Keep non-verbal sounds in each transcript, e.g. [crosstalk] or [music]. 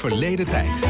Verleden tijd.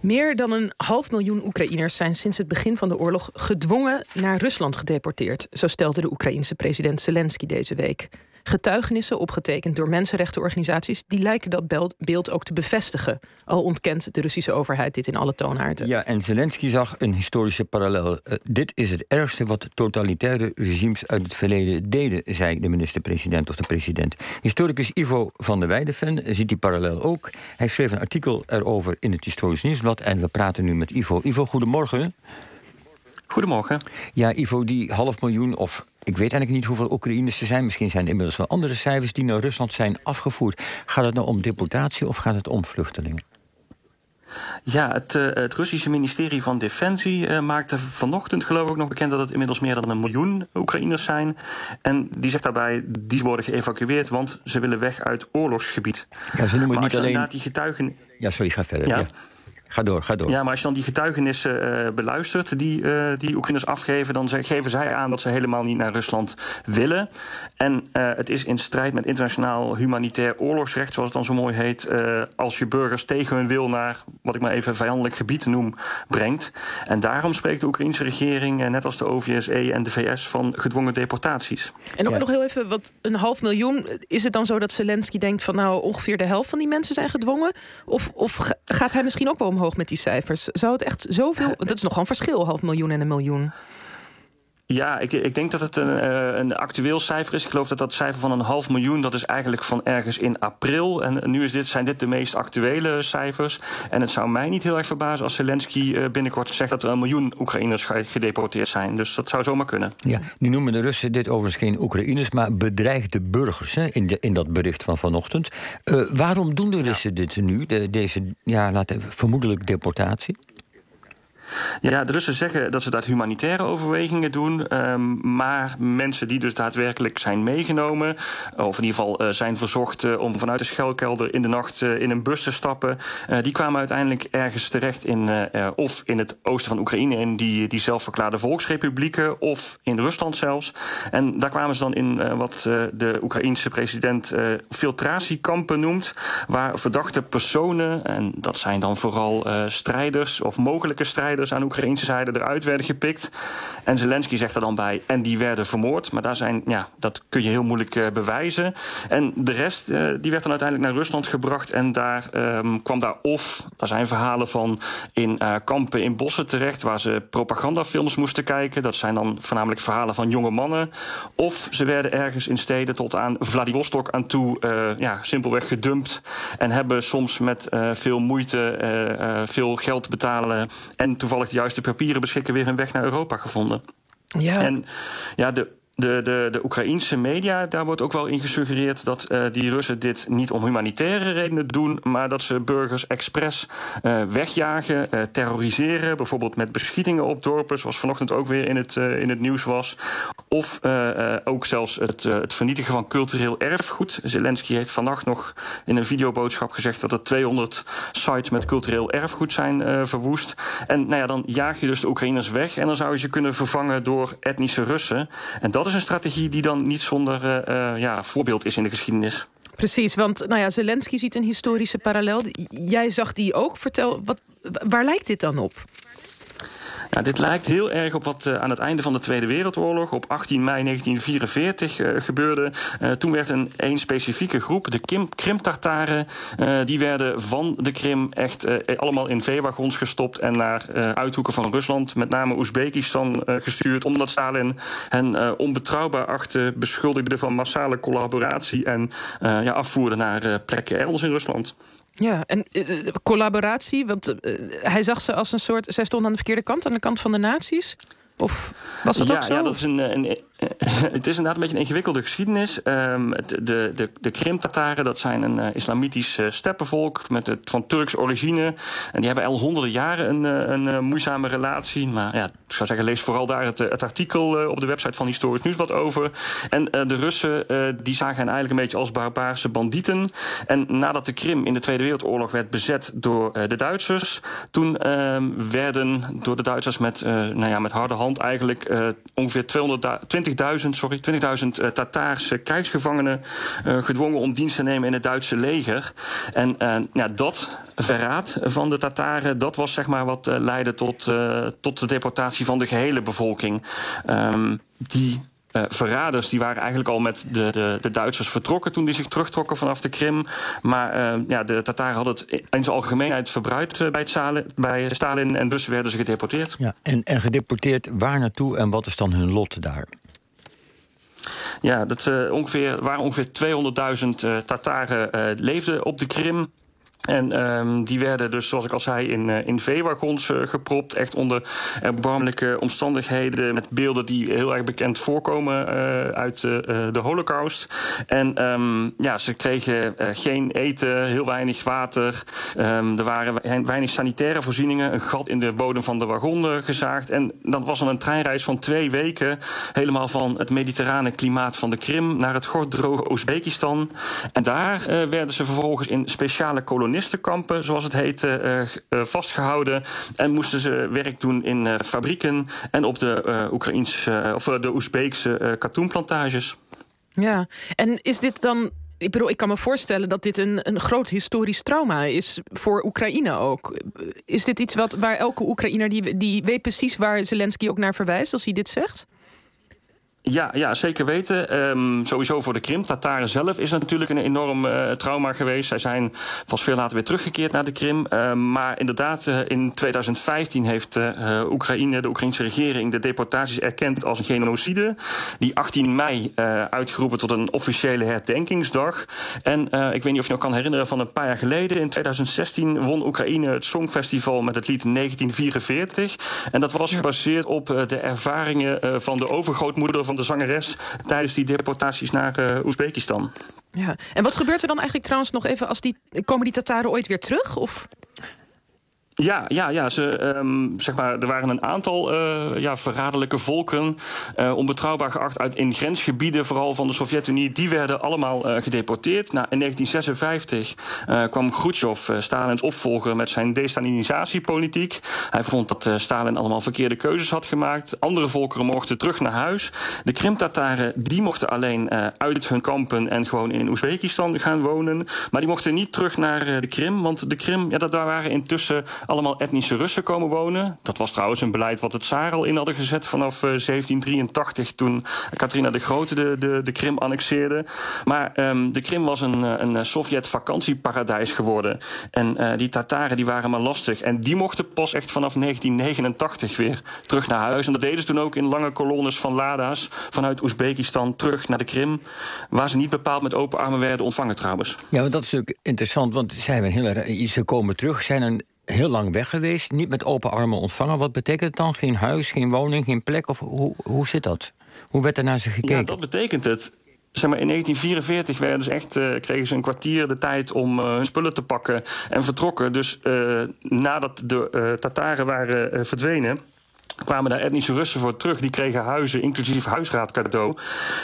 Meer dan een half miljoen Oekraïners zijn sinds het begin van de oorlog gedwongen naar Rusland gedeporteerd. Zo stelde de Oekraïense president Zelensky deze week. Getuigenissen, opgetekend door mensenrechtenorganisaties, die lijken dat beeld ook te bevestigen. Al ontkent de Russische overheid dit in alle toonaarden. Ja, en Zelensky zag een historische parallel. Uh, dit is het ergste wat totalitaire regimes uit het verleden deden, zei de minister-president of de president. Historicus Ivo van der Weideven ziet die parallel ook. Hij schreef een artikel erover in het Historisch Nieuwsblad en we praten nu met Ivo. Ivo, goedemorgen. Goedemorgen. Ja, Ivo, die half miljoen of ik weet eigenlijk niet hoeveel Oekraïners er zijn. Misschien zijn er inmiddels wel andere cijfers die naar Rusland zijn afgevoerd. Gaat het nou om deportatie of gaat het om vluchtelingen? Ja, het, het, Russische ministerie van Defensie uh, maakte vanochtend geloof ik nog bekend dat het inmiddels meer dan een miljoen Oekraïners zijn. En die zegt daarbij, die worden geëvacueerd, want ze willen weg uit oorlogsgebied. Ja, ze noemen het niet alleen... die getuigen... Ja, sorry, ga verder. ja. Ga door, ga door. Ja, maar als je dan die getuigenissen uh, beluistert die, uh, die Oekraïners afgeven, dan geven zij aan dat ze helemaal niet naar Rusland willen. En uh, het is in strijd met internationaal humanitair oorlogsrecht, zoals het dan zo mooi heet, als je burgers tegen hun wil naar wat ik maar even vijandelijk gebied noem, brengt. En daarom spreekt de Oekraïnse regering, net als de OVSE en de VS, van gedwongen deportaties. En ook nog heel even, wat een half miljoen. Is het dan zo dat Zelensky denkt van nou ongeveer de helft van die mensen zijn gedwongen? Of, of gaat hij misschien ook wel omhoog? Omhoog met die cijfers. Zou het echt zoveel. Dat is nog een verschil, half miljoen en een miljoen. Ja, ik, ik, denk dat het een, uh, een, actueel cijfer is. Ik geloof dat dat cijfer van een half miljoen, dat is eigenlijk van ergens in april. En nu is dit, zijn dit de meest actuele cijfers. En het zou mij niet heel erg verbazen als Zelensky uh, binnenkort zegt dat er een miljoen Oekraïners gedeporteerd zijn. Dus dat zou zomaar kunnen. Ja, nu noemen de Russen dit overigens geen Oekraïners, maar bedreigde burgers hè, in, de, in dat bericht van vanochtend. Uh, waarom doen de Russen dit nu, de, deze ja, laten, vermoedelijk deportatie? Ja, de Russen zeggen dat ze dat humanitaire overwegingen doen. Um, maar mensen die dus daadwerkelijk zijn meegenomen, of in ieder geval uh, zijn verzocht uh, om vanuit de schuilkelder in de nacht in een bus te stappen, die kwamen uiteindelijk ergens terecht in of in het oosten van Oekraïne, in die, die zelfverklaarde volksrepublieken, of in Rusland zelfs. En daar kwamen ze dan in wat de Oekraïense president filtratiekampen noemt, waar verdachte personen, en dat zijn dan vooral strijders of mogelijke strijders, aan Oekraïnse zijde eruit werden gepikt. En Zelensky zegt er dan bij, en die werden vermoord. Maar daar zijn, ja, dat kun je heel moeilijk uh, bewijzen. En de rest, uh, die werd dan uiteindelijk naar Rusland gebracht. En daar um, kwam daar of, daar zijn verhalen van, in uh, kampen in bossen terecht... waar ze propagandafilms moesten kijken. Dat zijn dan voornamelijk verhalen van jonge mannen. Of ze werden ergens in steden tot aan Vladivostok aan toe... ja, simpelweg gedumpt. En hebben soms met veel moeite veel geld betalen... en toevallig de juiste papieren beschikken... weer een weg naar Europa gevonden. Ja. En ja, de de, de, de Oekraïnse media, daar wordt ook wel in gesuggereerd dat uh, die Russen dit niet om humanitaire redenen doen, maar dat ze burgers expres uh, wegjagen, uh, terroriseren, bijvoorbeeld met beschietingen op dorpen, zoals vanochtend ook weer in het, in het nieuws was. Of ook zelfs het, het vernietigen van cultureel erfgoed. Zelensky heeft vannacht nog in een videoboodschap gezegd dat er 200 sites met cultureel erfgoed zijn verwoest. En nou ja, dan jaag je dus de Oekraïners weg en dan zou je ze kunnen vervangen door etnische Russen. En dat is een strategie die dan niet zonder uh, ja, voorbeeld is in de geschiedenis. Precies, want nou ja, Zelensky ziet een historische parallel. Jij zag die ook. Vertel, wat, waar lijkt dit dan op? Ja, dit lijkt heel erg op wat uh, aan het einde van de Tweede Wereldoorlog op 18 mei 1944 uh, gebeurde. Uh, toen werd een specifieke groep, de Krim-Tartaren, die werden van de Krim echt allemaal in veewagons gestopt en naar uithoeken van Rusland, met name Oezbekistan, gestuurd, omdat Stalin hen onbetrouwbaar achtte, beschuldigde van massale collaboratie en ja, afvoerde naar plekken elders in Rusland. Ja, en uh, collaboratie, want uh, hij zag ze als een soort... Zij stond aan de verkeerde kant, aan de kant van de nazi's? Of was dat ja, ook zo? Ja, dat is een, een, [laughs] het is inderdaad een beetje een ingewikkelde geschiedenis. Um, de, de, de Krim-Tataren, dat zijn een uh, islamitisch uh, steppenvolk met het, van Turks origine. En die hebben al honderden jaren een, een, een moeizame relatie. Maar ja, ik zou zeggen, lees vooral daar het, het artikel op de website van Historisch Nieuws wat over. En de Russen die zagen hen eigenlijk een beetje als barbaarse bandieten. En nadat de Krim in de Tweede Wereldoorlog werd bezet door de Duitsers, toen ehm, werden door de Duitsers met, nou ja, met harde hand eigenlijk ongeveer 20.000 sorry, 20.000 Tataarse krijgsgevangenen gedwongen om dienst te nemen in het Duitse leger. En ja, dat verraad van de Tataren, dat was zeg maar wat leidde tot, tot de deportatie van de gehele bevolking. Um, die uh, verraders die waren eigenlijk al met de, de, de, Duitsers vertrokken toen die zich terugtrokken vanaf de Krim. Maar uh, ja, de Tataren hadden het in zijn algemeenheid verbruikt uh, bij, het Stalin, bij Stalin en dus werden ze gedeporteerd. Ja, en, en gedeporteerd waar naartoe en wat is dan hun lot daar? Ja, dat ongeveer, waren ongeveer 200.000 Tataren leefden op de Krim. En um, die werden dus, zoals ik al zei, in, uh, in veewagons uh, gepropt. Echt onder erbarmelijke omstandigheden. Met beelden die heel erg bekend voorkomen uh, uit de Holocaust. En um, ja, ze kregen geen eten, heel weinig water. Um, er waren weinig sanitaire voorzieningen. Een gat in de bodem van de wagon gezaagd. En dat was dan een treinreis van twee weken. Helemaal van het mediterrane klimaat van de Krim naar het gorddroge Oezbekistan. En daar werden ze vervolgens in speciale kolonies kolonistenkampen, zoals het heette, eh, eh, vastgehouden. En moesten ze werk doen in eh, fabrieken en op de Oekraïnse of de Oezbeekse katoenplantages. Ja, en is dit dan ik bedoel, ik kan me voorstellen dat dit een, een groot historisch trauma is voor Oekraïne ook. Is dit iets wat, waar elke Oekraïner die, die weet precies waar Zelensky ook naar verwijst als hij dit zegt? Ja, ja, zeker weten. Um, sowieso voor de Krim. Tataren zelf is natuurlijk een enorm uh, trauma geweest. Zij zijn pas veel later weer teruggekeerd naar de Krim. Uh, maar inderdaad, uh, in 2015 heeft eh, Oekraïne, de Oekraïnse regering, de deportaties erkend als een genocide. Die 18 mei uitgeroepen tot een officiële herdenkingsdag. En ik weet niet of je nog kan herinneren van een paar jaar geleden. In 2016 won Oekraïne het Songfestival met het lied 1944. En dat was gebaseerd op de ervaringen van de overgrootmoeder van van de zangeres tijdens die deportaties naar uh, Oezbekistan. Ja, en wat gebeurt er dan eigenlijk trouwens nog even als die komen die Tataren ooit weer terug? Of? Ja, ja, ja ze, um, zeg maar, er waren een aantal uh, ja, verraderlijke volken, uh, onbetrouwbaar geacht uit in grensgebieden, vooral van de Sovjet-Unie. Die werden allemaal uh, gedeporteerd. In 1956 kwam Khrushchev, Stalins opvolger, met zijn destalinisatiepolitiek. Hij vond dat Stalin allemaal verkeerde keuzes had gemaakt. Andere volkeren mochten terug naar huis. De Krim-Tataren die mochten alleen uit hun kampen en gewoon in Oezbekistan gaan wonen. Maar die mochten niet terug naar de Krim, want de Krim, ja, daar waren intussen allemaal etnische Russen komen wonen. Dat was trouwens een beleid wat het Tsar al in hadden gezet vanaf 1783... Eh, toen Katrina de Grote de, de, de Krim annexeerde. Maar um, de Krim was een, eh, een Sovjet-vakantieparadijs geworden. En die Tataren die waren maar lastig. En die mochten pas echt vanaf 1989 weer terug naar huis. En dat deden ze toen ook in lange kolonnes van Lada's... vanuit Oezbekistan terug naar de Krim... waar ze niet bepaald met open armen werden ontvangen trouwens. Ja, want dat is natuurlijk interessant, want zij heel, ze komen terug... zijn een heel lang weg geweest, niet met open armen ontvangen. Wat betekent het dan? Geen huis, geen woning, geen plek? Of hoe, hoe zit dat? Hoe werd er naar ze gekeken? Ja, dat betekent het. Zeg maar, in 1944 werden ze echt, uh, kregen ze een kwartier de tijd om uh, hun spullen te pakken en vertrokken. Dus uh, nadat de Tataren waren verdwenen kwamen daar etnische Russen voor terug. Die kregen huizen, inclusief huisraad cadeau.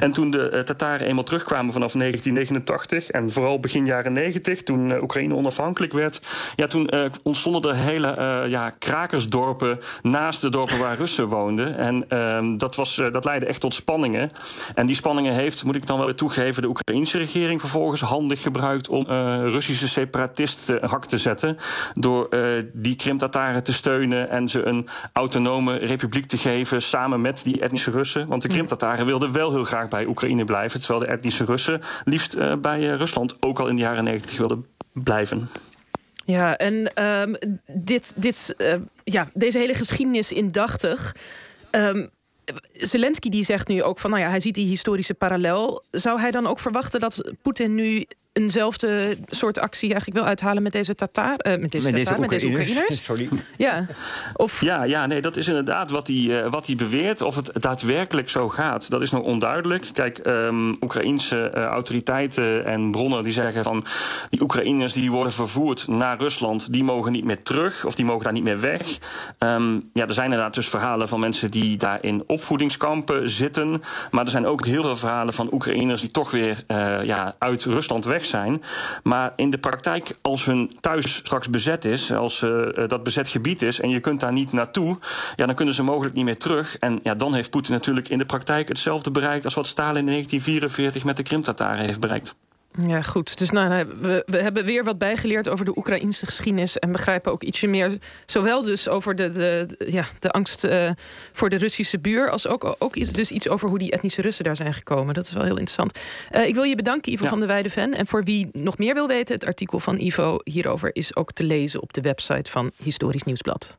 En toen de uh, Tataren eenmaal terugkwamen vanaf 1989... en vooral begin jaren 90, toen uh, Oekraïne onafhankelijk werd... Ja, toen uh, ontstonden er hele ja, krakersdorpen naast de dorpen waar Russen woonden. En ehm, dat, was, dat leidde echt tot spanningen. En die spanningen heeft, moet ik dan wel toegeven... de Oekraïnse regering vervolgens handig gebruikt... om Russische separatisten hak te zetten... door die Krim-Tataren te steunen en ze een autonome republiek te geven samen met die etnische Russen. Want de Krim-Tataren wilden wel heel graag bij Oekraïne blijven, terwijl de etnische Russen liefst uh, bij uh, Rusland ook al in de jaren negentig wilden blijven. Ja, en um, dit, dit, uh, ja, deze hele geschiedenis indachtig. Um, Zelensky die zegt nu ook van, nou ja, hij ziet die historische parallel. Zou hij dan ook verwachten dat Poetin nu eenzelfde soort actie eigenlijk wil uithalen met deze Tatar, uh, met deze, met, Tatar, deze met deze Oekraïners? Sorry. Ja. Of... ja, ja, nee, dat is inderdaad wat hij, uh, wat hij beweert. Of het daadwerkelijk zo gaat, dat is nog onduidelijk. Kijk, um, Oekraïnse uh, autoriteiten en bronnen die zeggen van die Oekraïners die worden vervoerd naar Rusland, die mogen niet meer terug of die mogen daar niet meer weg. Um, ja, er zijn inderdaad dus verhalen van mensen die daar in opvoedingskampen zitten. Maar er zijn ook heel veel verhalen van Oekraïners die toch weer uh, ja, uit Rusland weg zijn. Maar in de praktijk, als hun thuis straks bezet is, als uh, dat bezet gebied is en je kunt daar niet naartoe, ja, dan kunnen ze mogelijk niet meer terug. En ja, dan heeft Poetin natuurlijk in de praktijk hetzelfde bereikt als wat Stalin in 1944 met de Krim-Tataren heeft bereikt. Ja, goed. Dus nou, we, we, hebben weer wat bijgeleerd over de Oekraïnse geschiedenis. En begrijpen ook ietsje meer, zowel dus over de, de, ja, de angst uh, voor de Russische buur. als ook, ook dus iets over hoe die etnische Russen daar zijn gekomen. Dat is wel heel interessant. Uh, ik wil je bedanken, Ivo ja. van der Weijden. En voor wie nog meer wil weten, het artikel van Ivo hierover is ook te lezen op de website van Historisch Nieuwsblad.